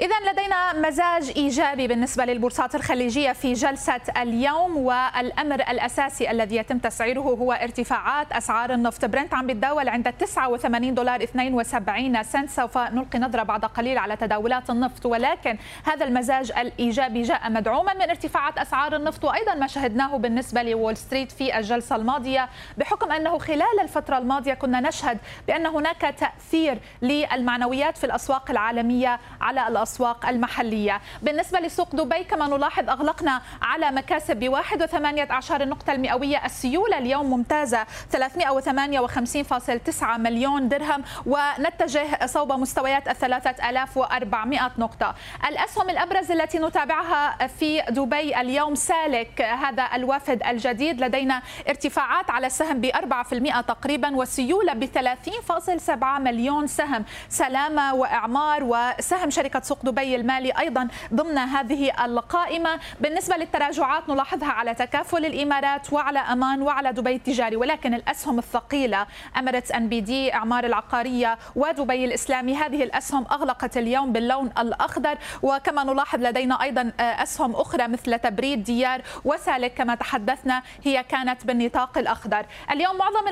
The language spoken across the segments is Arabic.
إذا لدينا مزاج إيجابي بالنسبة للبورصات الخليجية في جلسة اليوم والأمر الأساسي الذي يتم تسعيره هو ارتفاعات أسعار النفط. برنت عم بتداول عند 89 دولار 72 سنت سوف نلقي نظرة بعد قليل على تداولات النفط. ولكن هذا المزاج الإيجابي جاء مدعوما من ارتفاعات أسعار النفط وأيضا ما شهدناه بالنسبة لوول ستريت في الجلسة الماضية بحكم أنه خلال الفترة الماضية كنا نشهد بأن هناك تأثير للمعنويات في الأسواق العالمية على الأسواق الأسواق المحلية. بالنسبة لسوق دبي كما نلاحظ أغلقنا على مكاسب ب 1.18 النقطة المئوية السيولة. اليوم ممتازة 358.9 مليون درهم ونتجه صوب مستويات ال 3400 نقطة. الأسهم الأبرز التي نتابعها في دبي اليوم سالك. هذا الوافد الجديد. لدينا ارتفاعات على السهم ب 4% تقريبا وسيولة ب 30.7 مليون سهم. سلامة وإعمار وسهم شركة سوق دبي المالي أيضا ضمن هذه القائمة. بالنسبة للتراجعات نلاحظها على تكافل الإمارات وعلى أمان وعلى دبي التجاري ولكن الأسهم الثقيلة أميرتس أن بي دي أعمار العقارية ودبي الإسلامي هذه الأسهم أغلقت اليوم باللون الأخضر. وكما نلاحظ لدينا أيضا أسهم أخرى مثل تبريد ديار وسالك. كما تحدثنا هي كانت بالنطاق الأخضر. اليوم معظم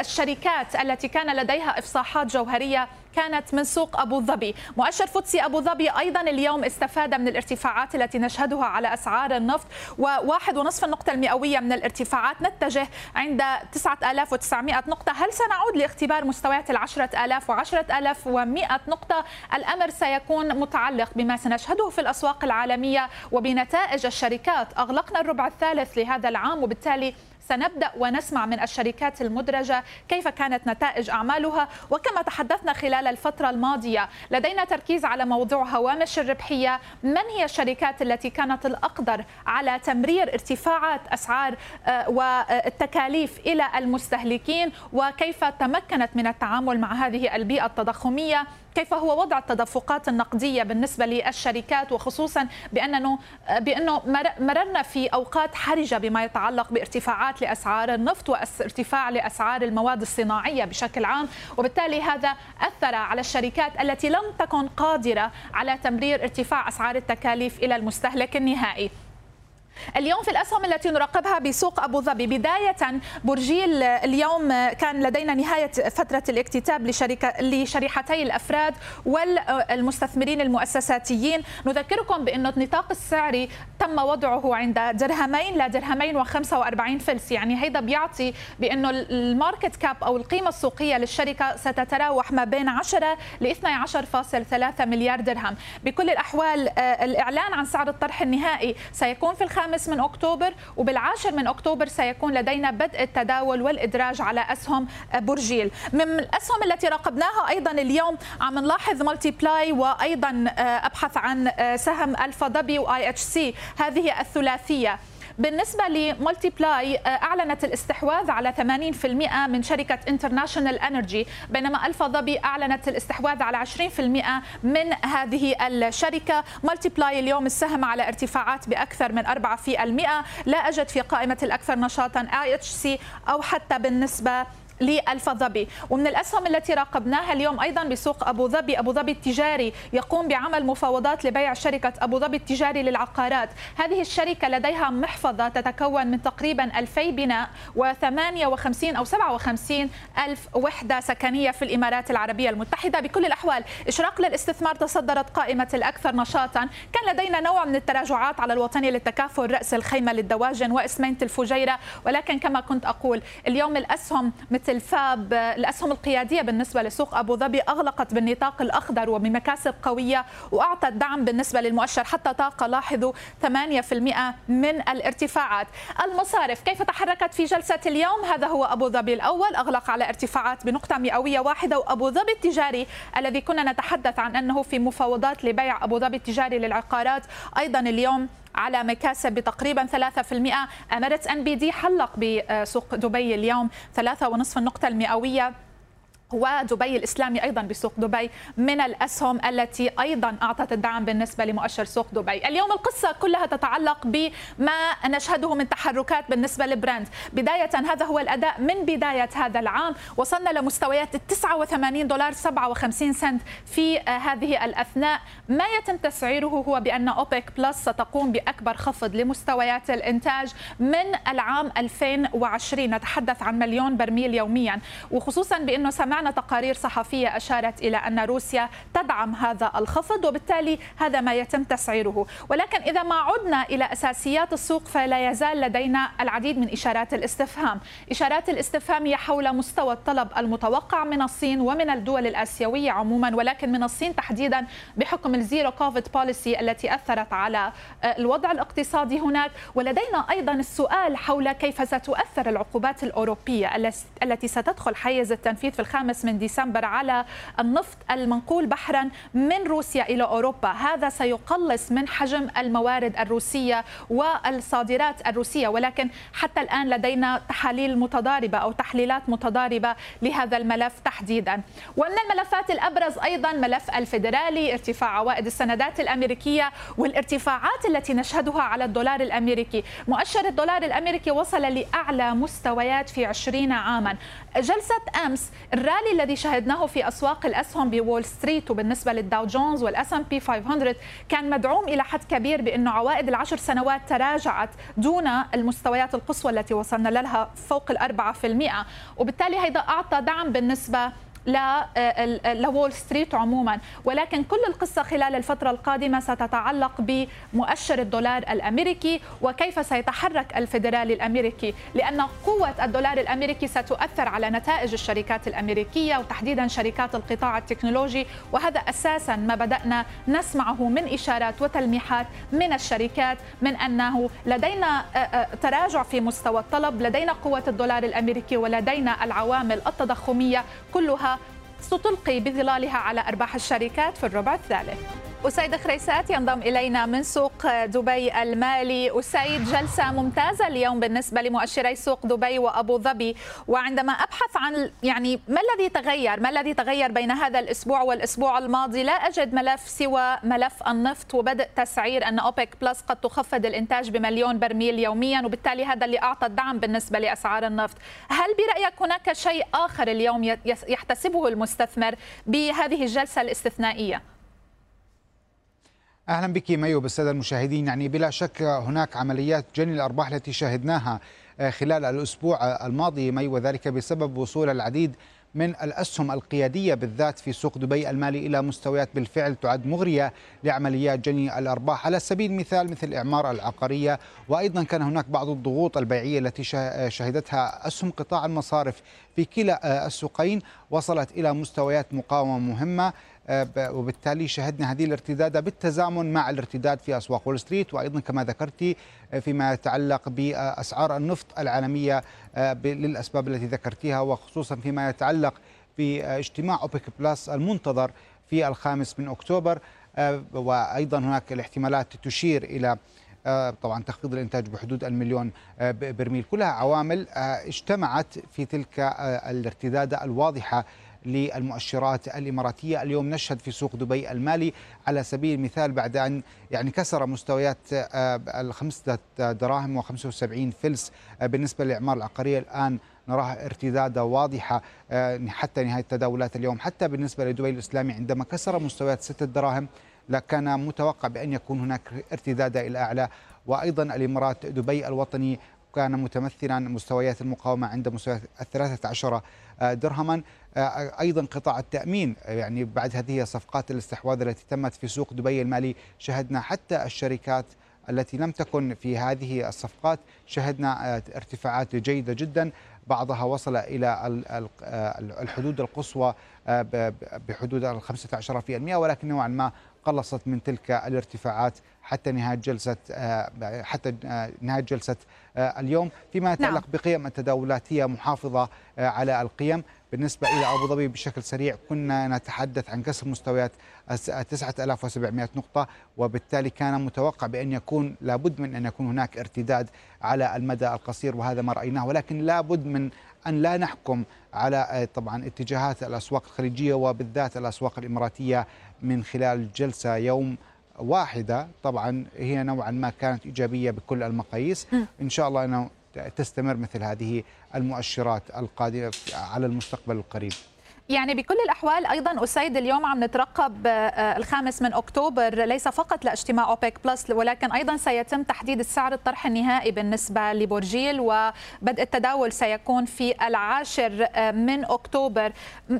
الشركات التي كان لديها إفصاحات جوهرية كانت من سوق أبو ظبي. مؤشر فوتسي أبو ظبي أيضا اليوم استفاد من الارتفاعات التي نشهدها على أسعار النفط وواحد ونصف النقطة المئوية من الارتفاعات نتجه عند 9900 نقطة. هل سنعود لاختبار مستويات ال 10000 و 10100 نقطة؟ الأمر سيكون متعلق بما سنشهده في الأسواق العالمية وبنتائج الشركات. أغلقنا الربع الثالث لهذا العام وبالتالي سنبدأ ونسمع من الشركات المدرجة كيف كانت نتائج أعمالها وكما تحدثنا خلال الفترة الماضية. لدينا تركيز على موضوع هوامش الربحية. من هي الشركات التي كانت الأقدر على تمرير ارتفاعات أسعار آه، والتكاليف إلى المستهلكين؟ وكيف تمكنت من التعامل مع هذه البيئة التضخمية؟ كيف هو وضع التدفقات النقدية بالنسبة للشركات وخصوصا بانه بأنه مررنا في أوقات حرجة بما يتعلق بارتفاعات لأسعار النفط وارتفاع لأسعار المواد الصناعية بشكل عام وبالتالي هذا أثر على الشركات التي لم تكن قادرة على تمرير ارتفاع أسعار التكاليف إلى المستهلك النهائي. اليوم في الأسهم التي نراقبها بسوق أبو ظبي. بداية برجيل اليوم كان لدينا نهاية فترة الاكتتاب لشركة لشريحتي الأفراد والمستثمرين المؤسساتيين. نذكركم بأن النطاق السعري تم وضعه عند درهمين لا درهمين و45 فلس. يعني هيدا بيعطي بأنه ال market cap أو القيمة السوقية للشركة ستتراوح ما بين 10 ل 12.3 مليار درهم. بكل الأحوال الإعلان عن سعر الطرح النهائي سيكون في الخامس الخامس من أكتوبر وبالعاشر من أكتوبر سيكون لدينا بدء التداول والإدراج على أسهم برجيل من الأسهم التي راقبناها أيضا اليوم عم نلاحظ Multiply وأيضا أبحث عن سهم ألفا ظبي و IHC. هذه الثلاثية. بالنسبة ل Multiply آه، أعلنت الاستحواذ على 80% من شركة International Energy بينما الفا ظبي أعلنت الاستحواذ على 20% من هذه الشركة. Multiply اليوم السهم على ارتفاعات بأكثر من 4% لا أجد في قائمة الأكثر نشاطا IHC أو حتى بالنسبة للفظبي ومن الأسهم التي راقبناها اليوم أيضا بسوق أبو ظبي أبو ظبي التجاري يقوم بعمل مفاوضات لبيع شركة أبو ظبي التجاري للعقارات. هذه الشركة لديها محفظة تتكون من تقريبا 2000 بناء و58 أو 57 ألف وحدة سكنية في الإمارات العربية المتحدة. بكل الأحوال إشراق للاستثمار تصدرت قائمة الأكثر نشاطا. كان لدينا نوع من التراجعات على الوطني للتكافل رأس الخيمة للدواجن وإسمينة الفجيرة. ولكن كما كنت أقول اليوم الأسهم مثل الفاب الأسهم القيادية بالنسبة لسوق أبو ظبي أغلقت بالنطاق الأخضر وبمكاسب قوية وأعطت دعم بالنسبة للمؤشر حتى طاقة لاحظوا 8% من الارتفاعات. المصارف كيف تحركت في جلسة اليوم؟ هذا هو أبو ظبي الأول أغلق على ارتفاعات بنقطة مئوية واحدة وأبو ظبي التجاري الذي كنا نتحدث عن أنه في مفاوضات لبيع أبو ظبي التجاري للعقارات. أيضا اليوم على مكاسب بتقريبا 3% أمارة أن بي دي حلق بسوق دبي اليوم 3.5 النقطة المئوية. ودبي الإسلامي أيضا بسوق دبي من الأسهم التي أيضا أعطت الدعم بالنسبة لمؤشر سوق دبي. اليوم القصة كلها تتعلق بما نشهده من تحركات بالنسبة لبراند. بداية هذا هو الأداء من بداية هذا العام. وصلنا لمستويات 89 دولار 57 سنت في هذه الأثناء. ما يتم تسعيره هو بأن أوبك بلس ستقوم بأكبر خفض لمستويات الإنتاج من العام 2020 نتحدث عن مليون برميل يوميا. وخصوصا بأنه سمعنا سمعنا تقارير صحفية أشارت إلى أن روسيا تدعم هذا الخفض وبالتالي هذا ما يتم تسعيره. ولكن إذا ما عدنا إلى أساسيات السوق فلا يزال لدينا العديد من إشارات الاستفهام. إشارات الاستفهام هي حول مستوى الطلب المتوقع من الصين ومن الدول الآسيوية عموما ولكن من الصين تحديدا بحكم ال zero COVID policy التي أثرت على الوضع الاقتصادي هناك. ولدينا أيضا السؤال حول كيف ستؤثر العقوبات الأوروبية التي ستدخل حيز التنفيذ في الخامس الخامس من ديسمبر على النفط المنقول بحرا من روسيا إلى أوروبا. هذا سيقلص من حجم الموارد الروسية والصادرات الروسية ولكن حتى الآن لدينا تحاليل متضاربة أو تحليلات متضاربة لهذا الملف تحديدا. ومن الملفات الأبرز أيضا ملف الفيدرالي ارتفاع عوائد السندات الأمريكية والارتفاعات التي نشهدها على الدولار الأمريكي. مؤشر الدولار الأمريكي وصل لأعلى مستويات في 20 عاما. جلسة أمس الرالي الذي شهدناه في أسواق الأسهم بوول ستريت وبالنسبة للداو جونز وال S&P 500 كان مدعوم إلى حد كبير بأنه عوائد العشر سنوات تراجعت دون المستويات القصوى التي وصلنا لها فوق في المئة. وبالتالي هذا أعطى دعم بالنسبة لوول ستريت عموما. ولكن كل القصة خلال الفترة القادمة ستتعلق بمؤشر الدولار الأمريكي وكيف سيتحرك الفيدرالي الأمريكي. لأن قوة الدولار الأمريكي ستؤثر على نتائج الشركات الأمريكية وتحديدا شركات القطاع التكنولوجي. وهذا أساسا ما بدأنا نسمعه من إشارات وتلميحات من الشركات من أنه لدينا تراجع في مستوى الطلب لدينا قوة الدولار الأمريكي ولدينا العوامل التضخمية كلها ستلقي بظلالها على أرباح الشركات في الربع الثالث. أسيد خريسات ينضم إلينا من سوق دبي المالي. أسيد جلسة ممتازة اليوم بالنسبة لمؤشري سوق دبي وأبو ظبي. وعندما أبحث عن يعني ما الذي تغير؟ ما الذي تغير بين هذا الأسبوع والأسبوع الماضي؟ لا أجد ملف سوى ملف النفط وبدء تسعير أن أوبك بلس قد تخفض الإنتاج بمليون برميل يوميا وبالتالي هذا اللي أعطى الدعم بالنسبة لأسعار النفط. هل برأيك هناك شيء آخر اليوم يحتسبه المستثمر بهذه الجلسة الاستثنائية؟ أهلا بك ميو بالسادة المشاهدين. يعني بلا شك هناك عمليات جني الأرباح التي شاهدناها آه، خلال الأسبوع الماضي مي وذلك بسبب وصول العديد من الأسهم القيادية بالذات في سوق دبي المالي إلى مستويات بالفعل تعد مغرية لعمليات جني الأرباح. على سبيل المثال مثل إعمار العقارية وأيضا كان هناك بعض الضغوط البيعية التي شهدتها أسهم قطاع المصارف في كلا السوقين وصلت إلى مستويات مقاومة مهمة. آه، وبالتالي شهدنا هذه الارتداد بالتزامن مع الارتداد في أسواق وول ستريت وأيضا كما ذكرتي آه، فيما يتعلق بأسعار النفط العالمية آه، للأسباب التي ذكرتيها وخصوصا فيما يتعلق باجتماع أوبك بلس المنتظر في الخامس من أكتوبر. وأيضا هناك الاحتمالات تشير إلى طبعا تخفيض الإنتاج بحدود المليون برميل. كلها عوامل اجتمعت في تلك الارتداد الواضحة للمؤشرات الإماراتية. اليوم نشهد في سوق دبي المالي على سبيل المثال بعد أن يعني كسر مستويات آه، الخمسة دراهم و75 فلس آه، بالنسبة للإعمار العقارية. الآن نراها ارتدادا واضحة آه، حتى نهاية التداولات اليوم. حتى بالنسبة لدبي الإسلامي عندما كسر مستويات ستة دراهم لكان متوقع بأن يكون هناك ارتداد إلى أعلى. وأيضا الإمارات دبي الوطني كان متمثلا مستويات المقاومة عند مستويات الثلاثة عشر درهما. أيضا قطاع التأمين يعني بعد هذه الصفقات الاستحواذ التي تمت في سوق دبي المالي شهدنا حتى الشركات التي لم تكن في هذه الصفقات شهدنا ارتفاعات جيدة جدا بعضها وصل إلى الحدود القصوى بحدود ال 15% ولكن نوعا ما قلصت من تلك الارتفاعات حتى نهاية جلسة حتى نهاية جلسة اليوم فيما يتعلق نعم. بقيم التداولات هي محافظه على القيم بالنسبة إلى أبو ظبي بشكل سريع كنا نتحدث عن كسر مستويات 9700 نقطة وبالتالي كان متوقع بأن يكون لابد من أن يكون هناك ارتداد على المدى القصير وهذا ما رأيناه. ولكن لابد من أن لا نحكم على طبعا اتجاهات الأسواق الخليجية وبالذات الأسواق الإماراتية من خلال جلسة يوم واحدة. طبعا هي نوعا ما كانت إيجابية بكل المقاييس. إن شاء الله أنه تستمر مثل هذه المؤشرات القادمة على المستقبل القريب. يعني بكل الأحوال أيضا أسيد اليوم عم نترقب آه، الخامس من أكتوبر ليس فقط لاجتماع أوبيك بلس ولكن أيضا سيتم تحديد السعر الطرح النهائي بالنسبة لبورجيل وبدء التداول سيكون في العاشر آه، من أكتوبر.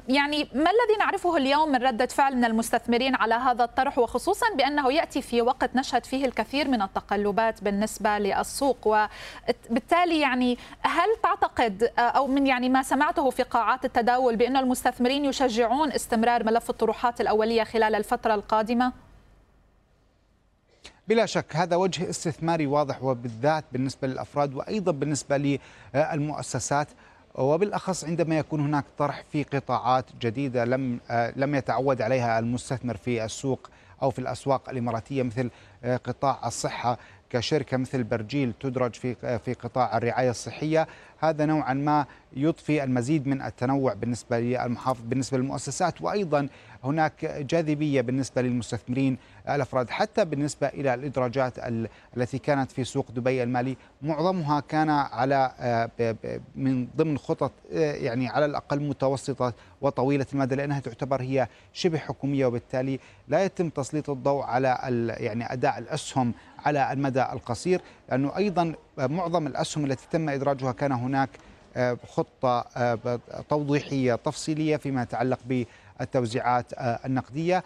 يعني ما الذي نعرفه اليوم من ردة فعل من المستثمرين على هذا الطرح وخصوصا بأنه يأتي في وقت نشهد فيه الكثير من التقلبات بالنسبة للسوق؟ وبالتالي يعني هل تعتقد آه، أو من يعني ما سمعته في قاعات التداول بأن المستثمرين المستثمرين يشجعون استمرار ملف الطروحات الأولية خلال الفترة القادمة؟ بلا شك هذا وجه استثماري واضح وبالذات بالنسبة للأفراد وأيضا بالنسبة للمؤسسات وبالأخص عندما يكون هناك طرح في قطاعات جديدة لم لم يتعود عليها المستثمر في السوق أو في الأسواق الإماراتية مثل قطاع الصحة كشركة مثل برجيل تدرج في في قطاع الرعاية الصحية. هذا نوعا ما يضفي المزيد من التنوع بالنسبة للمحافظ بالنسبة للمؤسسات. وأيضا هناك جاذبية بالنسبة للمستثمرين الأفراد حتى بالنسبة إلى الإدراجات التي كانت في سوق دبي المالي. معظمها كان على آه، من ضمن خطط آه، يعني على الأقل متوسطة وطويلة المدى لأنها تعتبر هي شبه حكومية وبالتالي لا يتم تسليط الضوء على يعني أداء الأسهم على المدى القصير لأنه أيضا معظم الأسهم التي تم إدراجها كان هناك آه، خطة توضيحية تفصيلية فيما يتعلق بالتوزيعات النقدية.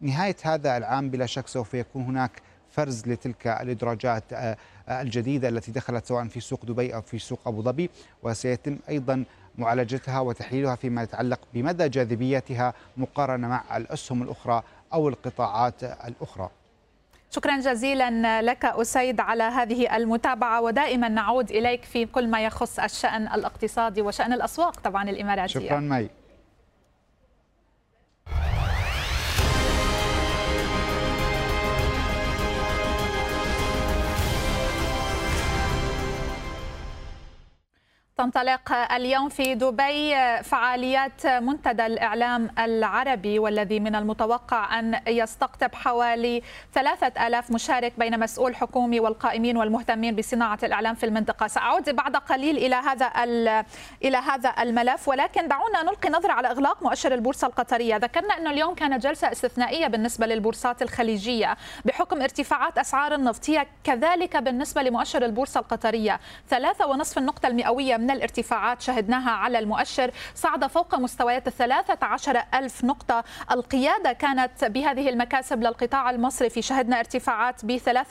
نهاية هذا العام بلا شك سوف يكون هناك فرز لتلك الإدراجات آه، آه، الجديدة التي دخلت سواء في سوق دبي أو في سوق أبو ظبي. وسيتم أيضا معالجتها وتحليلها فيما يتعلق بمدى جاذبيتها مقارنة مع الأسهم الأخرى أو القطاعات الأخرى. شكرا جزيلا لك أسيد على هذه المتابعة ودائما نعود إليك في كل ما يخص الشأن الاقتصادي وشأن الأسواق طبعا الإماراتية. شكرا مي. تنطلق اليوم في دبي فعاليات منتدى الإعلام العربي والذي من المتوقع أن يستقطب حوالي ثلاثة ألاف مشارك بين مسؤول حكومي والقائمين والمهتمين بصناعة الإعلام في المنطقة. سأعود بعد قليل إلى هذا إلى هذا الملف ولكن دعونا نلقي نظرة على إغلاق مؤشر البورصة القطرية. ذكرنا أنه اليوم كانت جلسة استثنائية بالنسبة للبورصات الخليجية. بحكم ارتفاعات أسعار النفط هي كذلك بالنسبة لمؤشر البورصة القطرية. ثلاثة ونصف النقطة المئوية من الارتفاعات شهدناها على المؤشر صعد فوق مستويات الثلاثة عشر ألف نقطة. القيادة كانت بهذه المكاسب للقطاع المصرفي شهدنا ارتفاعات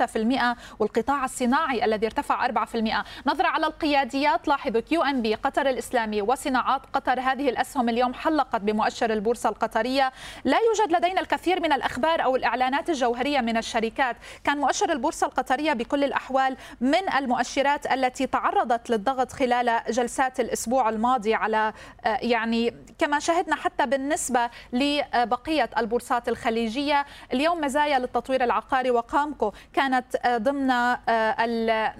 في المئة والقطاع الصناعي الذي ارتفع أربعة في المئة. نظرة على القياديات لاحظوا QNB قطر الإسلامي وصناعات قطر. هذه الأسهم اليوم حلقت بمؤشر البورصة القطرية. لا يوجد لدينا الكثير من الأخبار أو الإعلانات الجوهرية من الشركات. كان مؤشر البورصة القطرية بكل الأحوال من المؤشرات التي تعرضت للضغط خلال جلسات الأسبوع الماضي على آه، يعني كما شهدنا حتى بالنسبة لبقية البورصات الخليجية اليوم مزايا للتطوير العقاري وقامكو كانت آه، ضمن آه،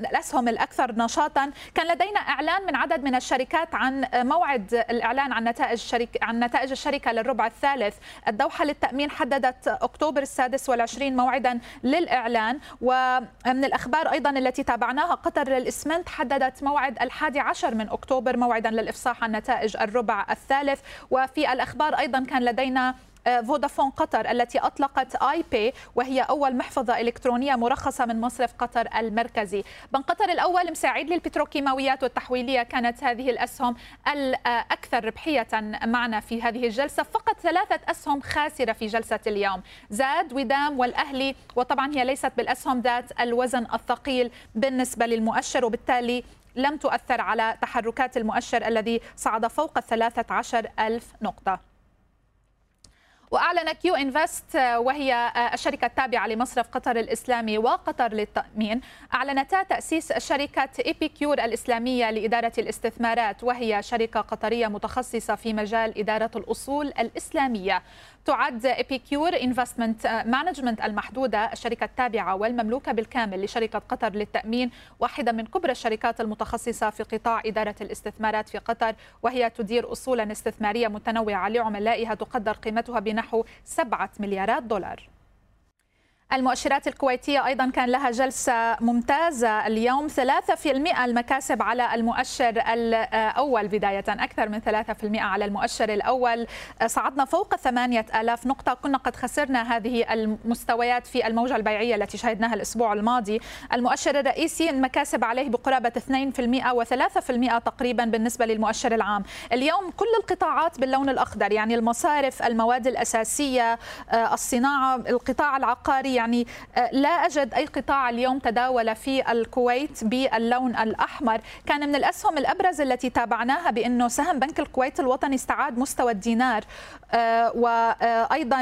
الأسهم الأكثر نشاطا. كان لدينا إعلان من عدد من الشركات عن موعد الإعلان عن نتائج شركه عن نتائج الشركة للربع الثالث. الدوحة للتأمين حددت أكتوبر السادس والعشرين موعدا للإعلان. ومن الأخبار أيضا التي تابعناها قطر للإسمنت حددت موعد الحادي عشر من أكتوبر موعدا للإفصاح عن نتائج الربع الثالث. وفي الأخبار أيضا كان لدينا آه، فودافون قطر التي أطلقت آي بي وهي أول محفظة إلكترونية مرخصة من مصرف قطر المركزي. بنك قطر الأول مساعد للبتروكيماويات والتحويلية كانت هذه الأسهم الأكثر ربحية معنا في هذه الجلسة. فقط ثلاثة أسهم خاسرة في جلسة اليوم. زاد ودام والأهلي وطبعا هي ليست بالأسهم ذات الوزن الثقيل بالنسبة للمؤشر وبالتالي لم تؤثر على تحركات المؤشر الذي صعد فوق الثلاثة عشر ألف نقطة. وأعلن كيو إنفست وهي الشركة التابعة لمصرف قطر الإسلامي وقطر للتأمين أعلنتا تأسيس شركة Epicure الإسلامية لإدارة الاستثمارات وهي شركة قطرية متخصصة في مجال إدارة الأصول الإسلامية. تعد Epicure Investment Management المحدودة الشركة التابعة والمملوكة بالكامل لشركة قطر للتأمين واحدة من كبرى الشركات المتخصصة في قطاع إدارة الاستثمارات في قطر وهي تدير أصولا استثمارية متنوعة لعملائها تقدر قيمتها بنحو 7 مليارات دولار. المؤشرات الكويتية أيضا كان لها جلسة ممتازة اليوم. 3% المكاسب على المؤشر الأول بداية أكثر من 3% على المؤشر الأول. صعدنا فوق 8000 نقطة. كنا قد خسرنا هذه المستويات في الموجة البيعية التي شهدناها الأسبوع الماضي. المؤشر الرئيسي المكاسب عليه بقرابة 2% و3% تقريبا بالنسبة للمؤشر العام. اليوم كل القطاعات باللون الأخضر يعني المصارف المواد الأساسية الصناعة القطاع العقاري يعني آه، لا أجد أي قطاع اليوم تداول في الكويت باللون الأحمر. كان من الأسهم الأبرز التي تابعناها بأنه سهم بنك الكويت الوطني استعاد مستوى الدينار آه، وأيضا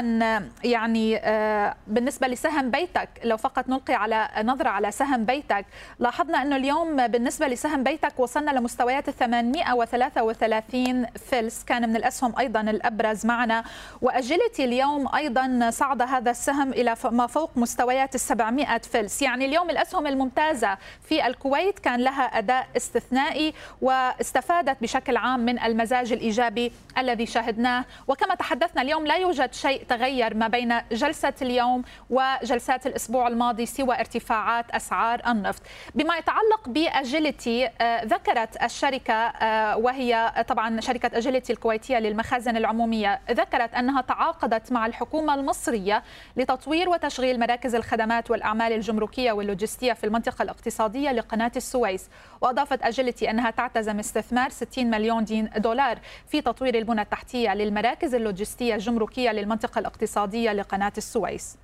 يعني آه، بالنسبة لسهم بيتك لو فقط نلقي على نظرة على سهم بيتك لاحظنا أنه اليوم بالنسبة لسهم بيتك وصلنا لمستويات 833 فلس. كان من الأسهم أيضا الأبرز معنا وأجلتي اليوم أيضا صعد هذا السهم إلى ما فوق فوق مستويات ال 700 فلس. يعني اليوم الأسهم الممتازة في الكويت كان لها أداء استثنائي واستفادت بشكل عام من المزاج الإيجابي الذي شاهدناه وكما تحدثنا اليوم لا يوجد شيء تغير ما بين جلسة اليوم وجلسات الأسبوع الماضي سوى ارتفاعات أسعار النفط. بما يتعلق بأجيلتي آه، ذكرت الشركة آه، وهي طبعا شركة أجيلتي الكويتية للمخازن العمومية ذكرت أنها تعاقدت مع الحكومة المصرية لتطوير وتشغيل مراكز الخدمات والأعمال الجمركية واللوجستية في المنطقة الاقتصادية لقناة السويس. وأضافت أجلتي أنها تعتزم استثمار 60 مليون دولار في تطوير البنى التحتية للمراكز اللوجستية الجمركية للمنطقة الاقتصادية لقناة السويس.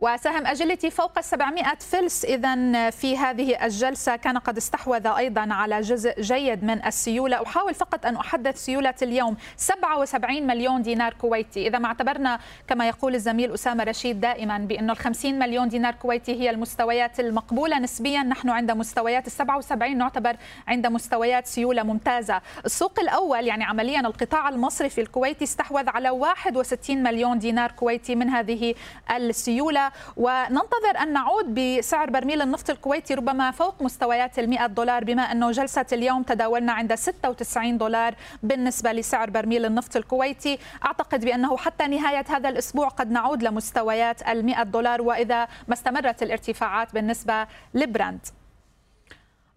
وسهم أجلتي فوق 700 فلس. إذا في هذه الجلسة كان قد استحوذ أيضا على جزء جيد من السيولة. أحاول فقط أن أحدث سيولة اليوم. 77 مليون دينار كويتي. إذا ما اعتبرنا كما يقول الزميل أسامة رشيد دائما بأنه ال 50 مليون دينار كويتي هي المستويات المقبولة نسبيا. نحن عند مستويات ال 77 نعتبر عند مستويات سيولة ممتازة. السوق الأول يعني عمليا القطاع المصرفي الكويتي استحوذ على 61 مليون دينار كويتي من هذه السيولة. وننتظر أن نعود بسعر برميل النفط الكويتي ربما فوق مستويات ال 100 دولار بما أنه جلسة اليوم تداولنا عند 96 دولار بالنسبة لسعر برميل النفط الكويتي. أعتقد بأنه حتى نهاية هذا الأسبوع قد نعود لمستويات ال 100 دولار وإذا ما استمرت الارتفاعات بالنسبة لبراند.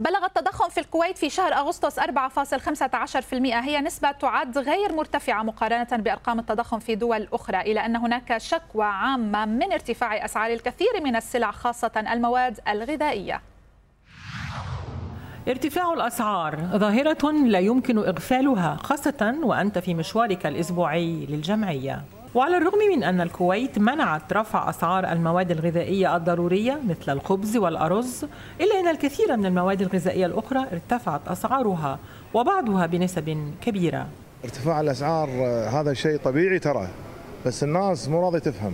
بلغ التضخم في الكويت في شهر أغسطس 4.15% هي نسبة تعد غير مرتفعة مقارنة بأرقام التضخم في دول أخرى إلى أن هناك شكوى عامة من ارتفاع أسعار الكثير من السلع خاصة المواد الغذائية. ارتفاع الأسعار ظاهرة لا يمكن إغفالها خاصة وأنت في مشوارك الأسبوعي للجمعية. وعلى الرغم من أن الكويت منعت رفع أسعار المواد الغذائية الضرورية مثل الخبز والأرز إلا أن الكثير من المواد الغذائية الأخرى ارتفعت أسعارها وبعضها بنسب كبيرة. ارتفاع الأسعار هذا شيء طبيعي ترى بس الناس مو راضية تفهم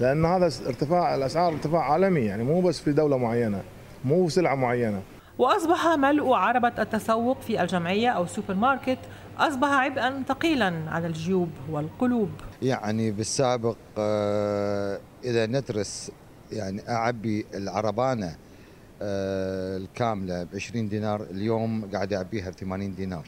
لأن هذا ارتفاع الأسعار ارتفاع عالمي يعني مو بس في دولة معينة مو سلعة معينة. وأصبح ملء عربة التسوق في الجمعية أو السوبر ماركت أصبح عبئا ثقيلا على الجيوب والقلوب. يعني بالسابق آه، إذا ندرس يعني أعبي العربانة آه، الكاملة ب 20 دينار اليوم قاعد أعبيها ب 80 دينار.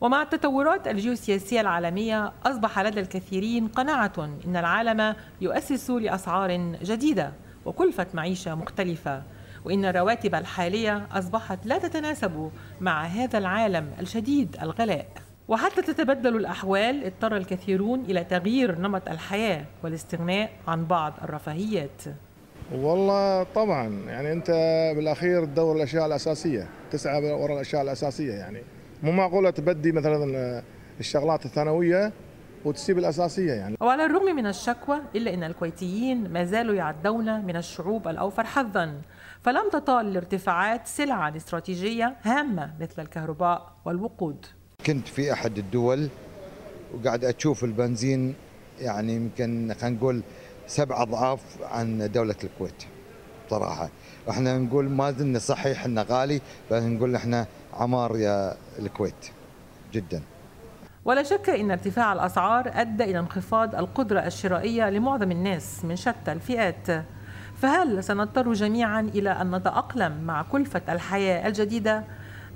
ومع التطورات الجيوسياسية العالمية أصبح لدى الكثيرين قناعة أن العالم يؤسس لأسعار جديدة وكلفة معيشة مختلفة وإن الرواتب الحالية أصبحت لا تتناسب مع هذا العالم الشديد الغلاء. وحتى تتبدل الأحوال اضطر الكثيرون إلى تغيير نمط الحياة والاستغناء عن بعض الرفاهيات. والله طبعا يعني أنت بالأخير تدور الأشياء الأساسية تسعى وراء الأشياء الأساسية يعني. مو معقولة تبدي مثلا الشغلات الثانوية وتسيب الأساسية يعني. وعلى الرغم من الشكوى إلا أن الكويتيين ما زالوا يعدون من الشعوب الأوفر حظا. فلم تطال الارتفاعات سلعة استراتيجية هامة مثل الكهرباء والوقود. كنت في أحد الدول وقاعد أشوف البنزين يعني يمكن خلينا نقول سبع أضعاف عن دولة الكويت صراحة إحنا نقول ما زلنا صحيح إنه غالي بس نقول إحنا عمار يا الكويت جدا. ولا شك إن ارتفاع الأسعار أدى إلى انخفاض القدرة الشرائية لمعظم الناس من شتى الفئات. فهل سنضطر جميعا إلى أن نتأقلم مع كلفة الحياة الجديدة؟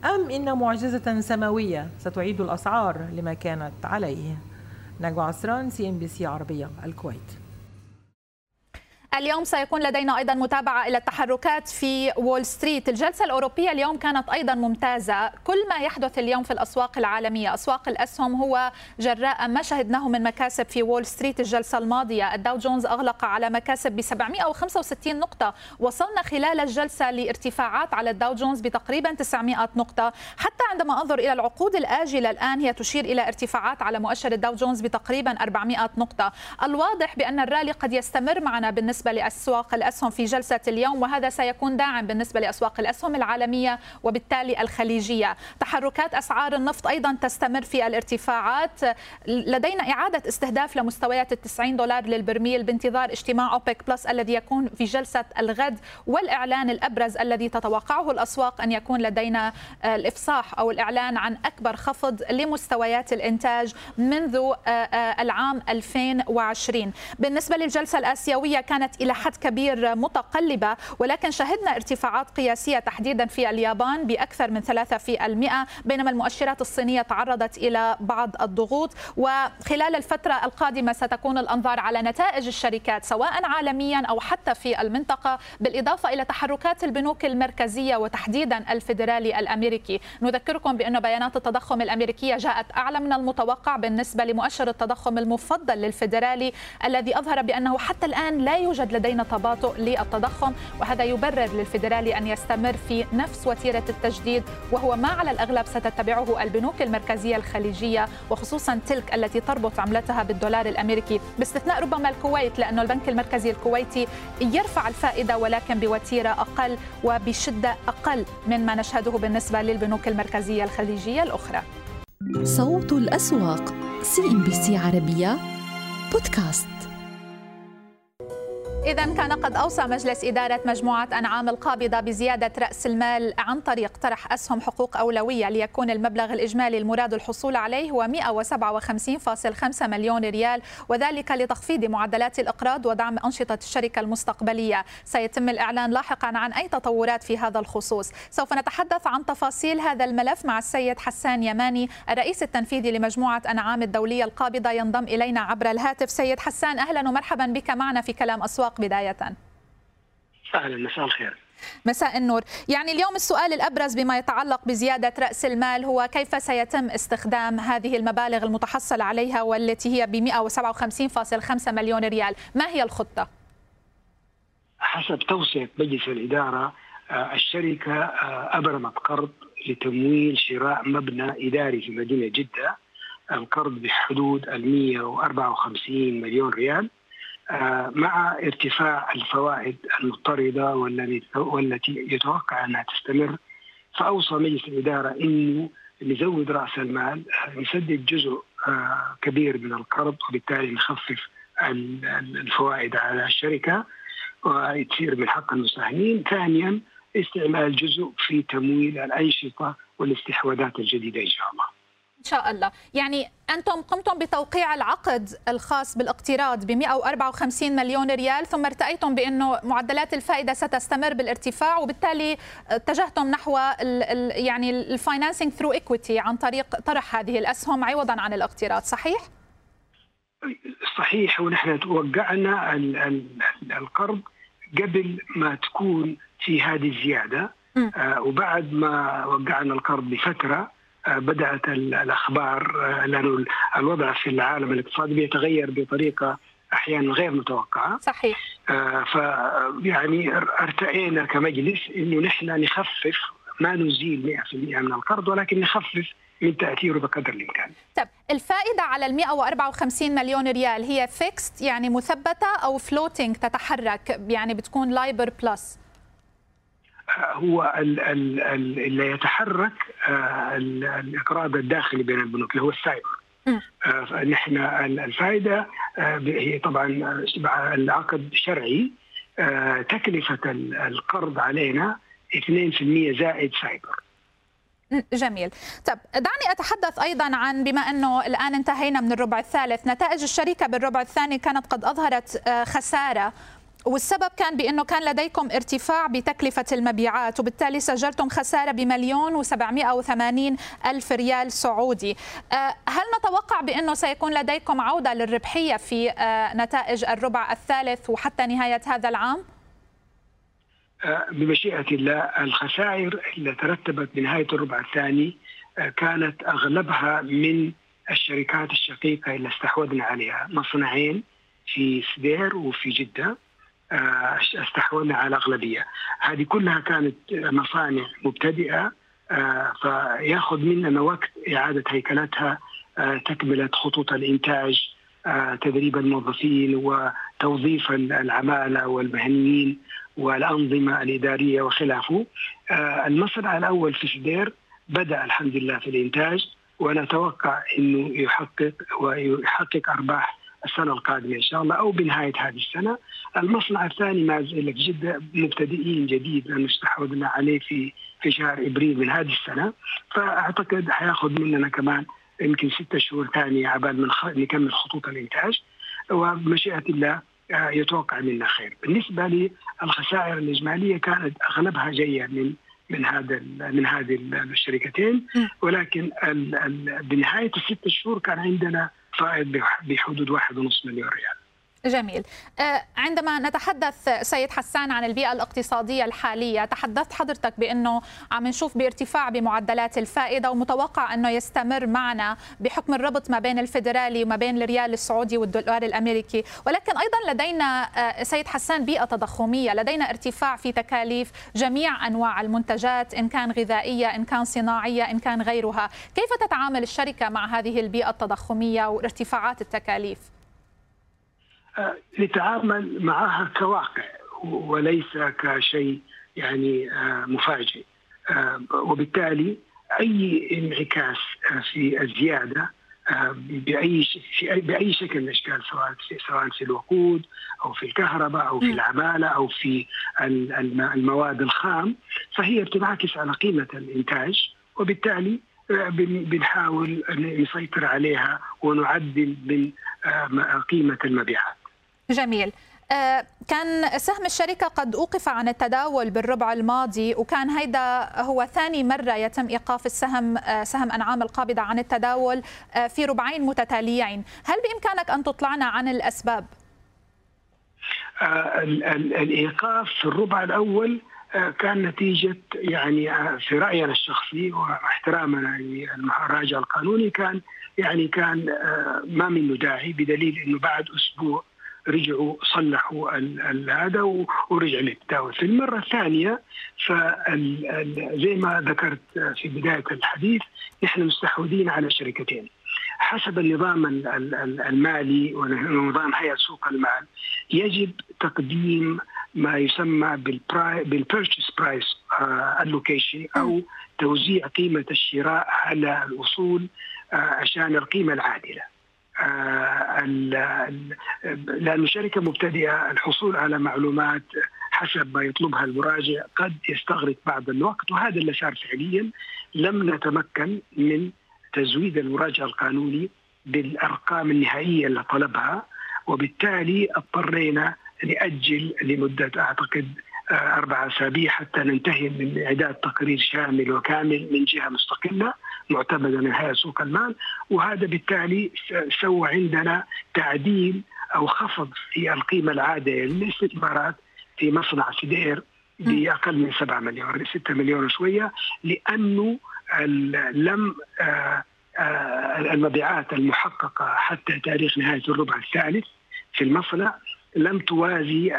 أم إن معجزة سماوية ستعيد الأسعار لما كانت عليه؟ نجوى عسران CNBC عربية الكويت. اليوم سيكون لدينا أيضا متابعة إلى التحركات في وول ستريت، الجلسة الأوروبية اليوم كانت أيضا ممتازة، كل ما يحدث اليوم في الأسواق العالمية، أسواق الأسهم هو جراء ما شهدناه من مكاسب في وول ستريت الجلسة الماضية، الداو جونز أغلق على مكاسب ب 765 نقطة، وصلنا خلال الجلسة لارتفاعات على الداو جونز بتقريبا 900 نقطة، حتى عندما أنظر إلى العقود الآجلة الآن هي تشير إلى ارتفاعات على مؤشر الداو جونز بتقريبا 400 نقطة، الواضح بأن الرالي قد يستمر معنا بالنسبة بالنسبة لأسواق الأسهم في جلسة اليوم وهذا سيكون داعم بالنسبة لأسواق الأسهم العالمية وبالتالي الخليجية. تحركات أسعار النفط أيضا تستمر في الارتفاعات. لدينا إعادة استهداف لمستويات التسعين دولار للبرميل بانتظار اجتماع أوبك بلس الذي يكون في جلسة الغد والإعلان الأبرز الذي تتوقعه الأسواق أن يكون لدينا الإفصاح أو الإعلان عن أكبر خفض لمستويات الإنتاج منذ آه، آه، العام 2020 بالنسبة للجلسة الآسيوية كانت إلى حد كبير متقلبة ولكن شهدنا ارتفاعات قياسية تحديدا في اليابان بأكثر من 3% بينما المؤشرات الصينية تعرضت إلى بعض الضغوط. وخلال الفترة القادمة ستكون الأنظار على نتائج الشركات سواء عالميا أو حتى في المنطقة بالإضافة إلى تحركات البنوك المركزية وتحديدا الفيدرالي الأمريكي. نذكركم بأن بيانات التضخم الأمريكية جاءت أعلى من المتوقع بالنسبة لمؤشر التضخم المفضل للفيدرالي الذي أظهر بأنه حتى الآن لا يوجد يوجد لدينا تباطؤ للتضخم وهذا يبرر للفيدرالي أن يستمر في نفس وتيرة التجديد وهو ما على الأغلب ستتبعه البنوك المركزية الخليجية وخصوصا تلك التي تربط عملتها بالدولار الأمريكي. باستثناء ربما الكويت لأنه البنك المركزي الكويتي يرفع الفائدة ولكن بوتيرة أقل وبشدة أقل من ما نشهده بالنسبة للبنوك المركزية الخليجية الأخرى. صوت الأسواق CNBC عربية بودكاست. إذا كان قد أوصى مجلس إدارة مجموعة أنعام القابضة بزيادة رأس المال عن طريق طرح أسهم حقوق أولوية ليكون المبلغ الإجمالي المراد الحصول عليه هو 157.5 مليون ريال وذلك لتخفيض معدلات الإقراض ودعم أنشطة الشركة المستقبلية. سيتم الإعلان لاحقا عن أي تطورات في هذا الخصوص. سوف نتحدث عن تفاصيل هذا الملف مع السيد حسان يماني الرئيس التنفيذي لمجموعة أنعام الدولية القابضة ينضم إلينا عبر الهاتف. سيد حسان أهلا ومرحبا بك معنا في كلام أسواق بداية. أهلا مساء الخير. مساء النور. يعني اليوم السؤال الأبرز بما يتعلق بزيادة رأس المال هو كيف سيتم استخدام هذه المبالغ المتحصل عليها والتي هي ب 157.5 مليون ريال؟ ما هي الخطة؟ حسب توصية مجلس الإدارة آه، الشركة آه، أبرمت قرض لتمويل شراء مبنى إداري في مدينة جدة. القرض بحدود ال 154 مليون ريال. مع ارتفاع الفوائد المضطردة والتي يتوقع أنها تستمر فأوصى مجلس الإدارة أنه نزود رأس المال آه، نسدد جزء آه، كبير من القرض وبالتالي نخفف الفوائد على الشركة وتصير من حق المساهمين ثانيا استعمال جزء في تمويل الأنشطة والاستحواذات الجديدة إن شاء الله. شاء الله. يعني أنتم قمتم بتوقيع العقد الخاص بالاقتراض ب 154 مليون ريال ثم ارتأيتم بأنه معدلات الفائدة ستستمر بالارتفاع وبالتالي اتجهتم نحو ال يعني ال financing through equity عن طريق طرح هذه الأسهم عوضا عن الاقتراض صحيح؟ صحيح ونحن وقعنا القرض قبل ما تكون في هذه الزيادة. آه وبعد ما وقعنا القرض بفترة بدأت الأخبار لأنه الوضع في العالم الاقتصادي بيتغير بطريقة أحيانا غير متوقعة صحيح آه، ف يعني ارتئينا كمجلس إنه نحن نخفف ما نزيل 100% من القرض ولكن نخفف من تأثيره بقدر الإمكان. طيب الفائدة على ال 154 مليون ريال هي fixed يعني مثبتة أو floating تتحرك يعني بتكون LIBOR plus؟ هو اللي يتحرك آه، الاقراض الداخلي بين البنوك اللي هو ال SAIBOR. نحن الفائدة هي طبعا العقد شرعي تكلفة القرض علينا 2% زائد سايبر. جميل. طب دعني أتحدث أيضا عن بما أنه الآن انتهينا من الربع الثالث نتائج الشركة بالربع الثاني كانت قد أظهرت خسارة. والسبب كان بأنه كان لديكم ارتفاع بتكلفة المبيعات وبالتالي سجلتم خسارة بمليون وسبعمائة وثمانين ألف ريال سعودي هل نتوقع بأنه سيكون لديكم عودة للربحية في نتائج الربع الثالث وحتى نهاية هذا العام؟ بمشيئة الله الخسائر اللي ترتبت بنهاية الربع الثاني كانت أغلبها من الشركات الشقيقة اللي استحوذنا عليها مصنعين في سدير وفي جدة استحوذنا على أغلبية هذه كلها كانت مصانع مبتدئة فياخذ مننا وقت إعادة هيكلتها تكملة خطوط الإنتاج تدريب الموظفين وتوظيف العمالة والمهنيين والأنظمة الإدارية وخلافه. المصنع الأول في سدير بدأ الحمد لله في الإنتاج ونتوقع أنه يحقق ويحقق أرباح السنة القادمة إن شاء الله أو بنهاية هذه السنة. المصنع الثاني ما زال في جدة مبتدئين جديد لأنه استحوذنا عليه في في شهر إبريل من هذه السنة. فأعتقد حياخذ مننا كمان يمكن ستة شهور ثانية عبال من نكمل خطوط الإنتاج. وبمشيئة الله يتوقع منا خير. بالنسبة للخسائر الإجمالية كانت أغلبها جاية من من هذا من هذه الشركتين. ولكن بنهاية الست شهور كان عندنا فائض بحدود واحد ونصف مليون ريال. جميل. عندما نتحدث سيد حسان عن البيئة الاقتصادية الحالية تحدثت حضرتك بأنه عم نشوف بارتفاع بمعدلات الفائدة ومتوقع أنه يستمر معنا بحكم الربط ما بين الفيدرالي وما بين الريال السعودي والدولار الأمريكي. ولكن أيضا لدينا سيد حسان بيئة تضخمية لدينا ارتفاع في تكاليف جميع أنواع المنتجات إن كان غذائية إن كان صناعية إن كان غيرها. كيف تتعامل الشركة مع هذه البيئة التضخمية وارتفاعات التكاليف؟ نتعامل معها كواقع وليس كشيء يعني مفاجئ. وبالتالي أي انعكاس في الزيادة بأي بأي شكل من الأشكال سواء في سواء في الوقود أو في الكهرباء أو في العمالة أو في المواد الخام فهي بتنعكس على قيمة الإنتاج. وبالتالي بنحاول نسيطر عليها ونعدل من قيمة المبيعات. جميل كان سهم الشركة قد أوقف عن التداول بالربع الماضي وكان هيدا هو ثاني مرة يتم إيقاف السهم سهم أنعام القابضة عن التداول في ربعين متتاليين هل بإمكانك أن تطلعنا عن الأسباب؟ الإيقاف في الربع الأول كان نتيجة يعني في رأينا الشخصي واحترامنا للراجع القانوني كان يعني كان ما منه داعي بدليل إنه بعد أسبوع رجعوا صلحوا هذا ورجع للتداول في المرة الثانية فزي ما ذكرت في بداية الحديث نحن مستحوذين على شركتين حسب النظام المالي ونظام هيئة سوق المال يجب تقديم ما يسمى بال purchase price allocation أو توزيع قيمة الشراء على الاصول عشان القيمة العادلة. لأن الشركة مبتدئة. الحصول على معلومات حسب ما يطلبها المراجع قد يستغرق بعض الوقت وهذا اللي صار فعليا. لم نتمكن من تزويد المراجع القانوني بالأرقام النهائية اللي طلبها وبالتالي اضطرينا نأجل لمدة أعتقد أربع أسابيع حتى ننتهي من إعداد تقرير شامل وكامل من جهة مستقلة. معتمدة من هيئة سوق المال وهذا بالتالي سوى عندنا تعديل أو خفض في القيمة العادية للاستثمارات في مصنع سدير بأقل من 7 مليون 6 مليون وشوية لأنه لم المبيعات المحققة حتى تاريخ نهاية الربع الثالث في المصنع لم توازي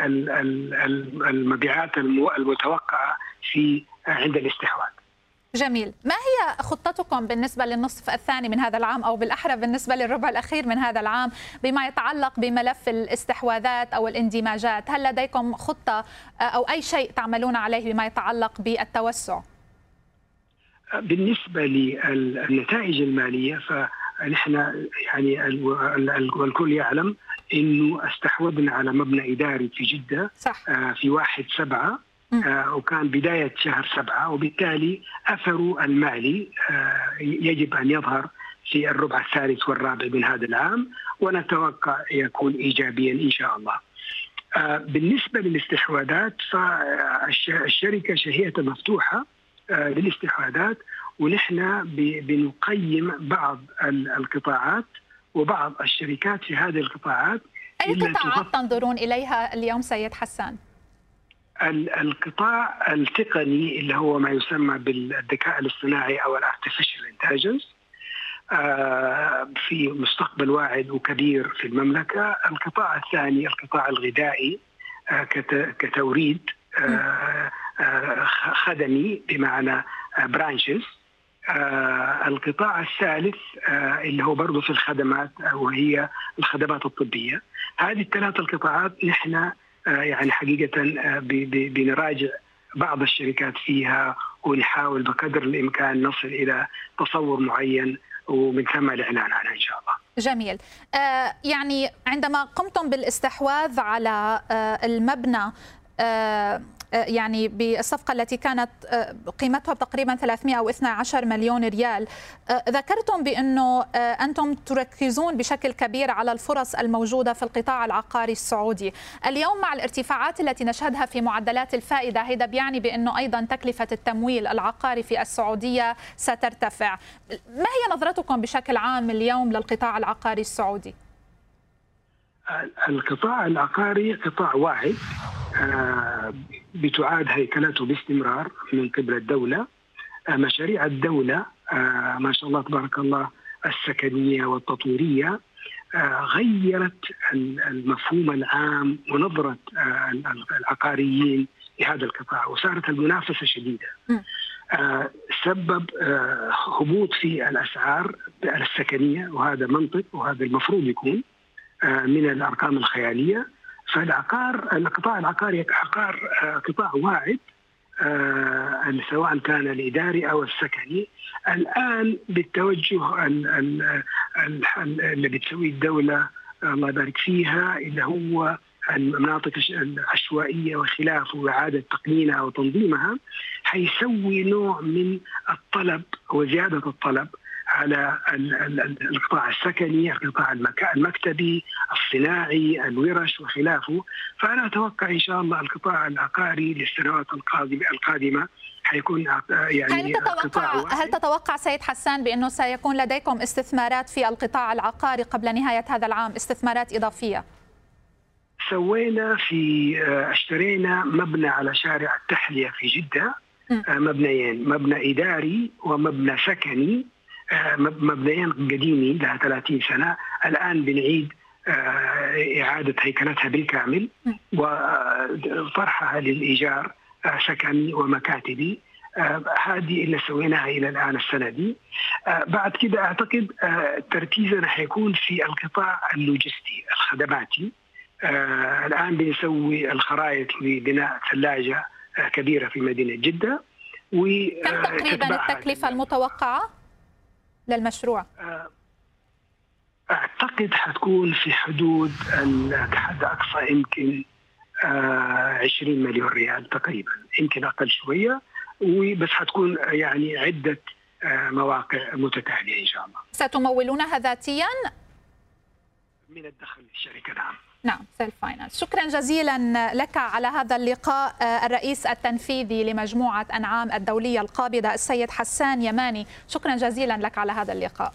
المبيعات المتوقعة في عند الاستحواذ. جميل، ما هي خطتكم بالنسبة للنصف الثاني من هذا العام أو بالأحرى بالنسبة للربع الأخير من هذا العام بما يتعلق بملف الاستحواذات أو الاندماجات، هل لديكم خطة أو أي شيء تعملون عليه بما يتعلق بالتوسع؟ بالنسبة للنتائج المالية ف نحن يعني والكل يعلم إنه استحوذنا على مبنى إداري في جدة صح. في واحد سبعة وكان بداية شهر سبعة وبالتالي اثره المالي يجب أن يظهر في الربع الثالث والرابع من هذا العام ونتوقع يكون ايجابيا إن شاء الله. بالنسبة للاستحواذات فالشركه شهية مفتوحة للاستحواذات ونحن بنقيم بعض القطاعات وبعض الشركات في هذه القطاعات أي قطاعات تنظرون إليها اليوم سيد حسان؟ القطاع التقني اللي هو ما يسمى بالذكاء الاصطناعي أو ال artificial intelligence في مستقبل واعد وكبير في المملكة، القطاع الثاني القطاع الغذائي كتوريد خدمي بمعنى برانشز القطاع الثالث اللي هو برضه في الخدمات وهي الخدمات الطبية. هذه الثلاث القطاعات نحن يعني حقيقة بنراجع بعض الشركات فيها ونحاول بقدر الإمكان نصل إلى تصور معين ومن ثم الإعلان عنها إن شاء الله. جميل. آه يعني عندما قمتم بالإستحواذ على آه المبنى آه يعني بالصفقة التي كانت قيمتها تقريبا 312 مليون ريال. ذكرتم بأنه أنتم تركزون بشكل كبير على الفرص الموجودة في القطاع العقاري السعودي. اليوم مع الارتفاعات التي نشهدها في معدلات الفائدة هذا بيعني بأنه أيضا تكلفة التمويل العقاري في السعودية سترتفع. ما هي نظرتكم بشكل عام اليوم للقطاع العقاري السعودي؟ القطاع العقاري قطاع واعد بتعاد هيكلته باستمرار من قبل الدولة. مشاريع الدولة ما شاء الله تبارك الله السكنية والتطويرية غيرت المفهوم العام ونظرة العقاريين لهذا القطاع وصارت المنافسة شديدة. سبب هبوط في الأسعار السكنية وهذا منطق وهذا المفروض يكون. من الأرقام الخيالية. فالعقار القطاع العقاري عقار قطاع واعد سواء كان الإداري أو السكني. الآن بالتوجه اللي بتسويه الدولة الله يبارك فيها اللي هو المناطق العشوائية وخلافه وإعادة تقنينها وتنظيمها حيسوي نوع من الطلب وزيادة الطلب. على القطاع السكني، القطاع المكتبي، الصناعي، الورش وخلافه، فأنا أتوقع إن شاء الله القطاع العقاري للسنوات القادمه القادمة حيكون يعني هل تتوقع هل تتوقع سيد حسان بأنه سيكون لديكم استثمارات في القطاع العقاري قبل نهاية هذا العام، استثمارات إضافية؟ سوينا في اشترينا مبنى على شارع التحلية في جدة مبنيين، مبنى إداري ومبنى سكني. مبنيين قديمين لها 30 سنة. الآن بنعيد إعادة هيكلتها بالكامل وطرحها للإيجار سكني ومكاتبي. هذه اللي سويناها إلى الآن السنة دي. بعد كده أعتقد تركيزنا حيكون في القطاع اللوجستي الخدماتي. الآن بنسوي الخرائط لبناء ثلاجة كبيرة في مدينة جدة. و كم تقريبا التكلفة المتوقعة؟ للمشروع؟ أعتقد حتكون في حدود كحد اقصى يمكن 20 مليون ريال تقريبا يمكن أقل شوية وبس حتكون يعني عدة مواقع متتالية إن شاء الله. ستمولونها ذاتيا؟ من الدخل للشركة نعم. نعم self finance شكرا جزيلا لك على هذا اللقاء الرئيس التنفيذي لمجموعة أنعام الدولية القابضة السيد حسان يماني. شكرا جزيلا لك على هذا اللقاء.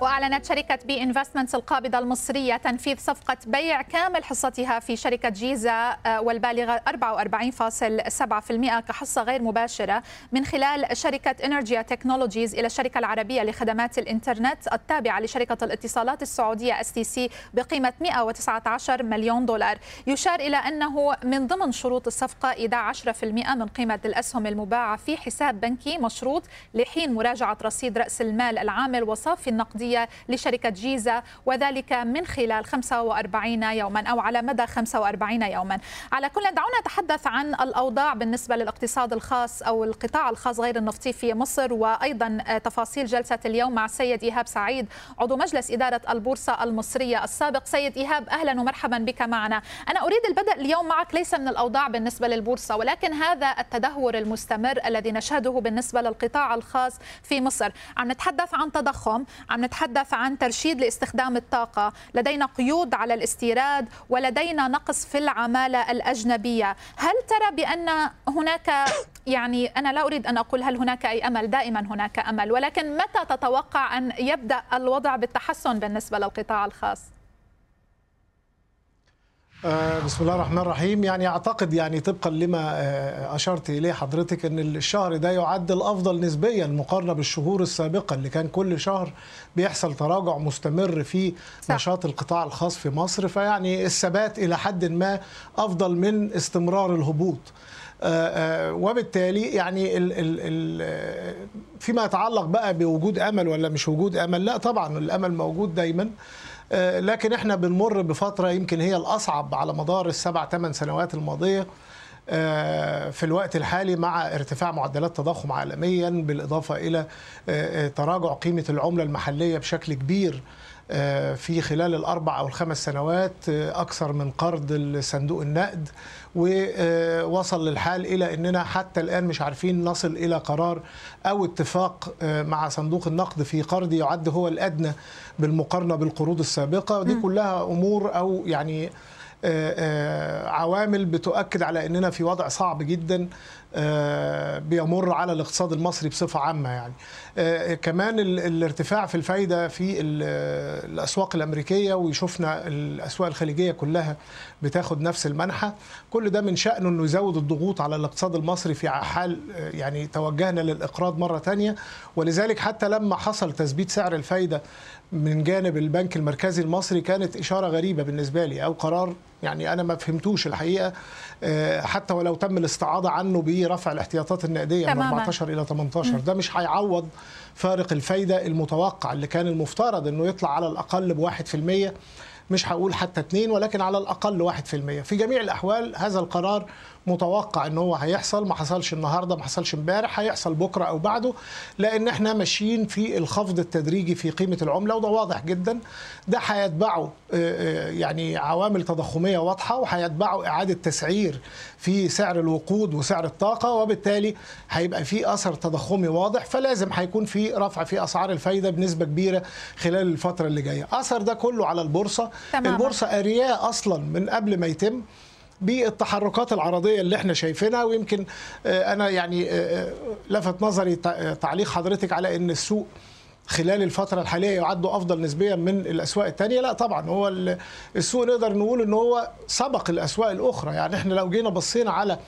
وأعلنت شركة بي انفستمنتس القابضة المصرية تنفيذ صفقة بيع كامل حصتها في شركة جيزة والبالغة 44.7% كحصة غير مباشرة من خلال شركة انرجيا تكنولوجيز إلى الشركة العربية لخدمات الإنترنت التابعة لشركة الاتصالات السعودية اس تي سي بقيمة 119 مليون دولار. يشار إلى أنه من ضمن شروط الصفقة إيداع 10% من قيمة الأسهم المباعة في حساب بنكي مشروط لحين مراجعة رصيد رأس المال العامل وصافي النقدي المصرية لشركة جيزة وذلك من خلال 45 يوما أو على مدى 45 يوما. على كل دعونا نتحدث عن الأوضاع بالنسبة للاقتصاد الخاص أو القطاع الخاص غير النفطي في مصر وأيضا تفاصيل جلسة اليوم مع السيد إيهاب سعيد عضو مجلس إدارة البورصة المصرية السابق. سيد إيهاب أهلا ومرحبا بك معنا. أنا أريد البدء اليوم معك ليس من الأوضاع بالنسبة للبورصة ولكن هذا التدهور المستمر الذي نشهده بالنسبة للقطاع الخاص في مصر. عم نتحدث عن تضخم عم نتحدث عن ترشيد لاستخدام الطاقة. لدينا قيود على الاستيراد ولدينا نقص في العمالة الأجنبية. هل ترى بأن هناك يعني أنا لا أريد أن أقول هل هناك أي أمل؟ دائما هناك أمل. ولكن متى تتوقع أن يبدأ الوضع بالتحسن بالنسبة للقطاع الخاص؟ آه، بسم الله الرحمن الرحيم. يعني أعتقد يعني طبقا لما آه، أشرت إليه حضرتك إن الشهر ده يعد الأفضل نسبيا مقارنة بالشهور السابقة اللي كان كل شهر بيحصل تراجع مستمر في صح. نشاط القطاع الخاص في مصر. فيعني الثبات إلى حد ما أفضل من استمرار الهبوط. آه، وبالتالي يعني ال ال ال فيما يتعلق بقى بوجود أمل ولا مش وجود أمل لا طبعا الأمل موجود دايما. لكن إحنا بنمر بفترة يمكن هي الأصعب على مدار السبع ثمان سنوات الماضية آه، في الوقت الحالي مع ارتفاع معدلات تضخم عالميا بالإضافة إلى آه، تراجع قيمة العملة المحلية بشكل كبير في خلال الأربع أو الخمس سنوات أكثر من قرض صندوق النقد. ووصل للحال إلى إننا حتى الآن مش عارفين نصل إلى قرار أو اتفاق مع صندوق النقد في قرض يعد هو الأدنى بالمقارنة بالقروض السابقة. ودي كلها أمور أو يعني عوامل بتؤكد على إننا في وضع صعب جدا. بيمر على الاقتصاد المصري بصفة عامة يعني. كمان الارتفاع في الفايدة في الأسواق الأمريكية وشفنا الأسواق الخليجية كلها بتاخد نفس المنحى كل ده من شأنه إنه يزود الضغوط على الاقتصاد المصري في حال يعني توجهنا للإقراض مرة ثانية ولذلك حتى لما حصل تثبيت سعر الفايدة من جانب البنك المركزي المصري كانت إشارة غريبة بالنسبة لي أو قرار يعني أنا ما فهمتوش الحقيقة حتى ولو تم الاستعاضة عنه برفع الاحتياطات النقدية من 14 إلى 18 ده مش هيعوض فارق الفايدة المتوقع اللي كان المفترض إنه يطلع على الأقل بواحد في المية مش هقول حتى اتنين ولكن على الأقل واحد في المية. في جميع الأحوال هذا القرار متوقع إن هو هيحصل. ما حصلش النهارده ما حصلش امبارح هيحصل بكرة أو بعده لأن إحنا ماشيين في الخفض التدريجي في قيمة العملة وده واضح جدا. ده هيتبعه يعني عوامل تضخمية واضحة وهيتبعه إعادة تسعير في سعر الوقود وسعر الطاقة وبالتالي هيبقى في أثر تضخمي واضح فلازم هيكون في رفع في أسعار الفايدة بنسبة كبيرة خلال الفترة اللي جاية. أثر ده كله على البورصة. تمام. البورصة ارياه أصلا من قبل ما يتم. بالتحركات العرضية اللي إحنا شايفينها ويمكن أنا يعني لفت نظري تعليق حضرتك على إن السوق خلال الفترة الحالية يعد أفضل نسبيا من الأسواق الثانية لا طبعا هو السوق نقدر نقول أنه هو سبق الأسواق الأخرى. يعني إحنا لو جينا بصينا على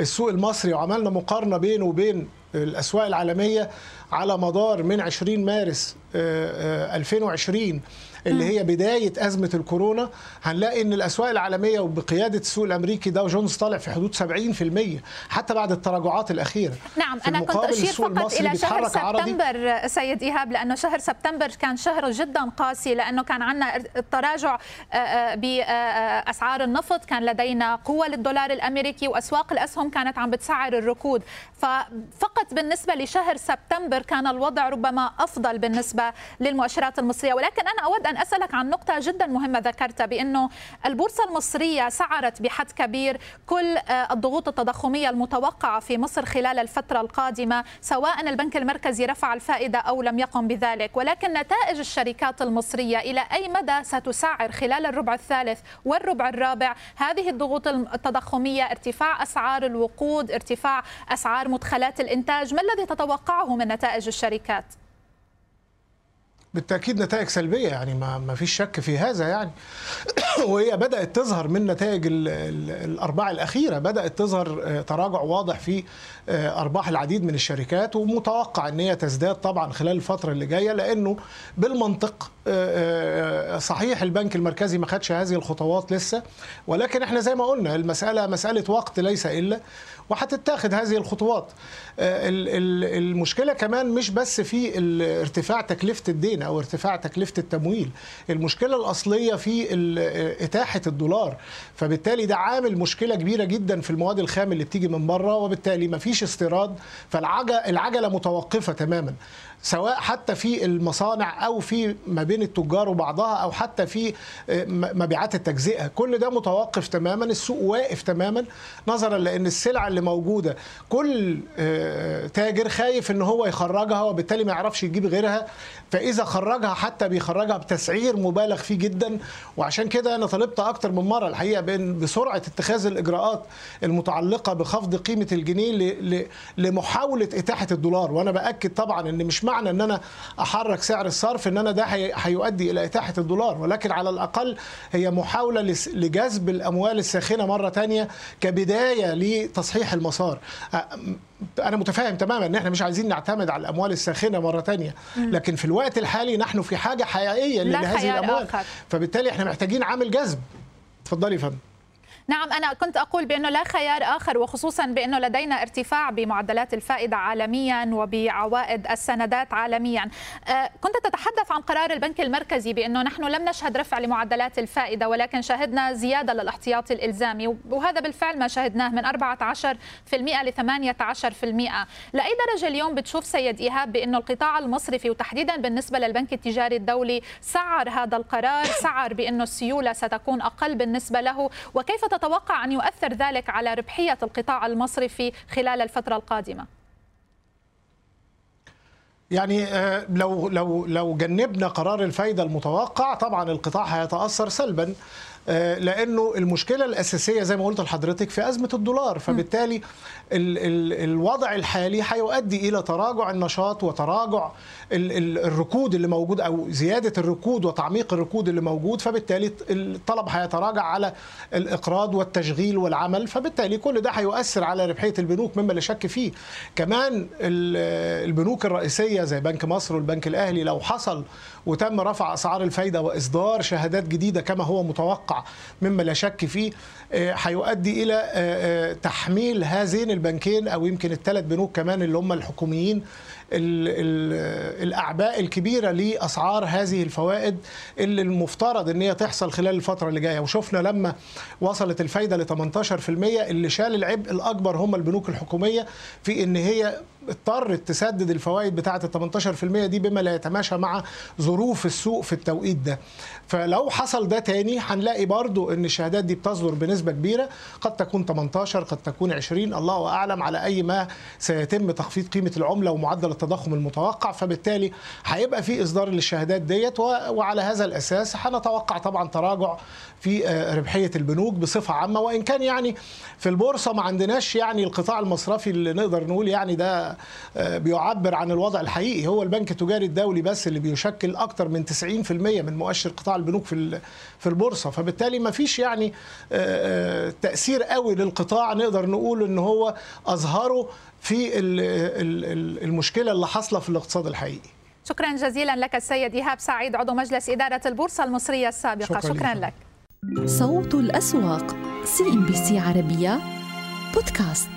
السوق المصري وعملنا مقارنة بينه وبين الأسواق العالمية على مدار من 20 مارس 2020 اللي هي بداية أزمة الكورونا هنلاقي إن الأسواق العالمية وبقيادة السوق الأمريكي داو جونز طالع في حدود 70% حتى بعد التراجعات الأخيرة. نعم أنا كنت أشير فقط إلى شهر سبتمبر سيد إيهاب لأنه شهر سبتمبر كان شهر جدا قاسي لأنه كان عندنا التراجع بأسعار النفط كان لدينا قوة للدولار الأمريكي وأسواق الأسهم كانت عم بتسعر الركود. ففقط بالنسبة لشهر سبتمبر كان الوضع ربما أفضل بالنسبة للمؤشرات المصرية. ولكن أنا أود أن أسألك عن نقطة جدا مهمة ذكرتها بأنه البورصة المصرية سعرت بحد كبير كل الضغوط التضخمية المتوقعة في مصر خلال الفترة القادمة سواء البنك المركزي رفع الفائدة أو لم يقم بذلك. ولكن نتائج الشركات المصرية إلى أي مدى ستسعر خلال الربع الثالث والربع الرابع؟ هذه الضغوط التضخمية ارتفاع أسعار الوقود ارتفاع أسعار مدخلات الإنتاج ما الذي تتوقعه من نتائج الشركات؟ بالتأكيد نتائج سلبية يعني ما ما فيش شك في هذا يعني. وهي بدأت تظهر من نتائج ال ال الأرباع الأخيرة بدأت تظهر تراجع واضح في أرباح العديد من الشركات ومتوقع إن هي تزداد طبعا خلال الفترة اللي جاية لأنه بالمنطق صحيح البنك المركزي ما خدش هذه الخطوات لسه ولكن إحنا زي ما قلنا المسألة مسألة وقت ليس إلا وهتتاخد هذه الخطوات. المشكلة كمان مش بس في ارتفاع تكلفة الدين. الدين أو ارتفاع تكلفة التمويل. المشكلة الأصلية في إتاحة الدولار. فبالتالي ده عامل مشكلة كبيرة جدا في المواد الخام اللي بتيجي من بره وبالتالي ما فيش استيراد فالعجله متوقفة تماما. سواء حتى في المصانع أو في ما بين التجار وبعضها أو حتى في مبيعات التجزئة. كل ده متوقف تماما السوق واقف تماما نظرا لأن السلع اللي موجودة كل تاجر خايف إن هو يخرجها وبالتالي ما يعرفش يجيب غيرها. فإذا خرجها حتى بيخرجها بتسعير مبالغ فيه جدا. وعشان كده أنا طلبت أكتر من مرة الحقيقة بإن بسرعة اتخاذ الإجراءات المتعلقة بخفض قيمة الجنيه لمحاولة إتاحة الدولار. وأنا بأكد طبعا إن مش معنى إن أنا أحرك سعر الصرف إن أنا ده هيؤدي إلى إتاحة الدولار ولكن على الأقل هي محاولة لجذب الأموال الساخنة مرة ثانية كبداية لتصحيح المسار. أنا متفاهم تماما إن إحنا مش عايزين نعتمد على الأموال الساخنة مرة تانية لكن في الوقت الحالي نحن في حاجة حقيقية لهذه الأموال. آخر. فبالتالي إحنا محتاجين عامل جذب. اتفضلي يا فندم. نعم أنا كنت أقول بأنه لا خيار آخر وخصوصا بأنه لدينا ارتفاع بمعدلات الفائدة عالميا وبعوائد السندات عالميا. كنت تتحدث عن قرار البنك المركزي بأنه نحن لم نشهد رفع لمعدلات الفائدة ولكن شهدنا زيادة للاحتياطي الإلزامي وهذا بالفعل ما شهدناه من 14% ل 18% لأي درجة اليوم بتشوف سيد إيهاب بأنه القطاع المصرفي وتحديدا بالنسبة للبنك التجاري الدولي سعر هذا القرار؟ سعر بأنه السيولة ستكون أقل بالنسبة له؟ وكيف تتوقع أن يؤثر ذلك على ربحية القطاع المصرفي خلال الفترة القادمة؟ يعني لو لو لو جنبنا قرار الفايدة المتوقع طبعا القطاع هيتأثر سلبا لأنه المشكلة الأساسية زي ما قلت لحضرتك في أزمة الدولار فبالتالي ال ال الوضع الحالي هيؤدي إلى تراجع النشاط وتراجع ال ال الركود اللي موجود أو زيادة الركود وتعميق الركود اللي موجود فبالتالي الطلب هيتراجع على الإقراض والتشغيل والعمل فبالتالي كل ده هيؤثر على ربحية البنوك مما لا شك فيه. كمان البنوك الرئيسية زي بنك مصر والبنك الأهلي لو حصل وتم رفع أسعار الفايدة وإصدار شهادات جديدة كما هو متوقع مما لا شك فيه هيؤدي إلى تحميل هذين البنكين أو يمكن الثلاث بنوك كمان اللي هم الحكوميين ال ال الأعباء الكبيرة لأسعار هذه الفوائد اللي المفترض إن هي تحصل خلال الفترة اللي جاية. وشفنا لما وصلت الفايدة ل 18% اللي شال العبء الأكبر هم البنوك الحكومية في إن هي اضطرت تسدد الفوائد بتاعة ال 18% دي بما لا يتماشى مع ظروف السوق في التوقيت ده. فلو حصل ده تاني هنلاقي برضو إن الشهادات دي بتصدر بنسبة كبيرة. قد تكون 18 قد تكون 20 الله أعلم على أي ما سيتم تخفيض قيمة العملة ومعدل التضخم المتوقع فبالتالي هيبقى في إصدار للشهادات ديت وعلى هذا الأساس هنتوقع طبعا تراجع في ربحية البنوك بصفة عامة. وإن كان يعني في البورصة ما عندناش يعني القطاع المصرفي اللي نقدر نقول يعني ده بيعبر عن الوضع الحقيقي. هو البنك التجاري الدولي بس اللي بيشكل أكثر من 90% من مؤشر قطاع البنوك في في البورصة. فبالتالي ما فيش يعني تأثير قوي للقطاع نقدر نقول إن هو أظهره في المشكلة اللي حاصلة في الاقتصاد الحقيقي. شكرا جزيلا لك السيد إيهاب سعيد عضو مجلس إدارة البورصة المصرية السابقة. شكرا, شكرا لك. صوت الأسواق سي ام بي سي عربية بودكاست.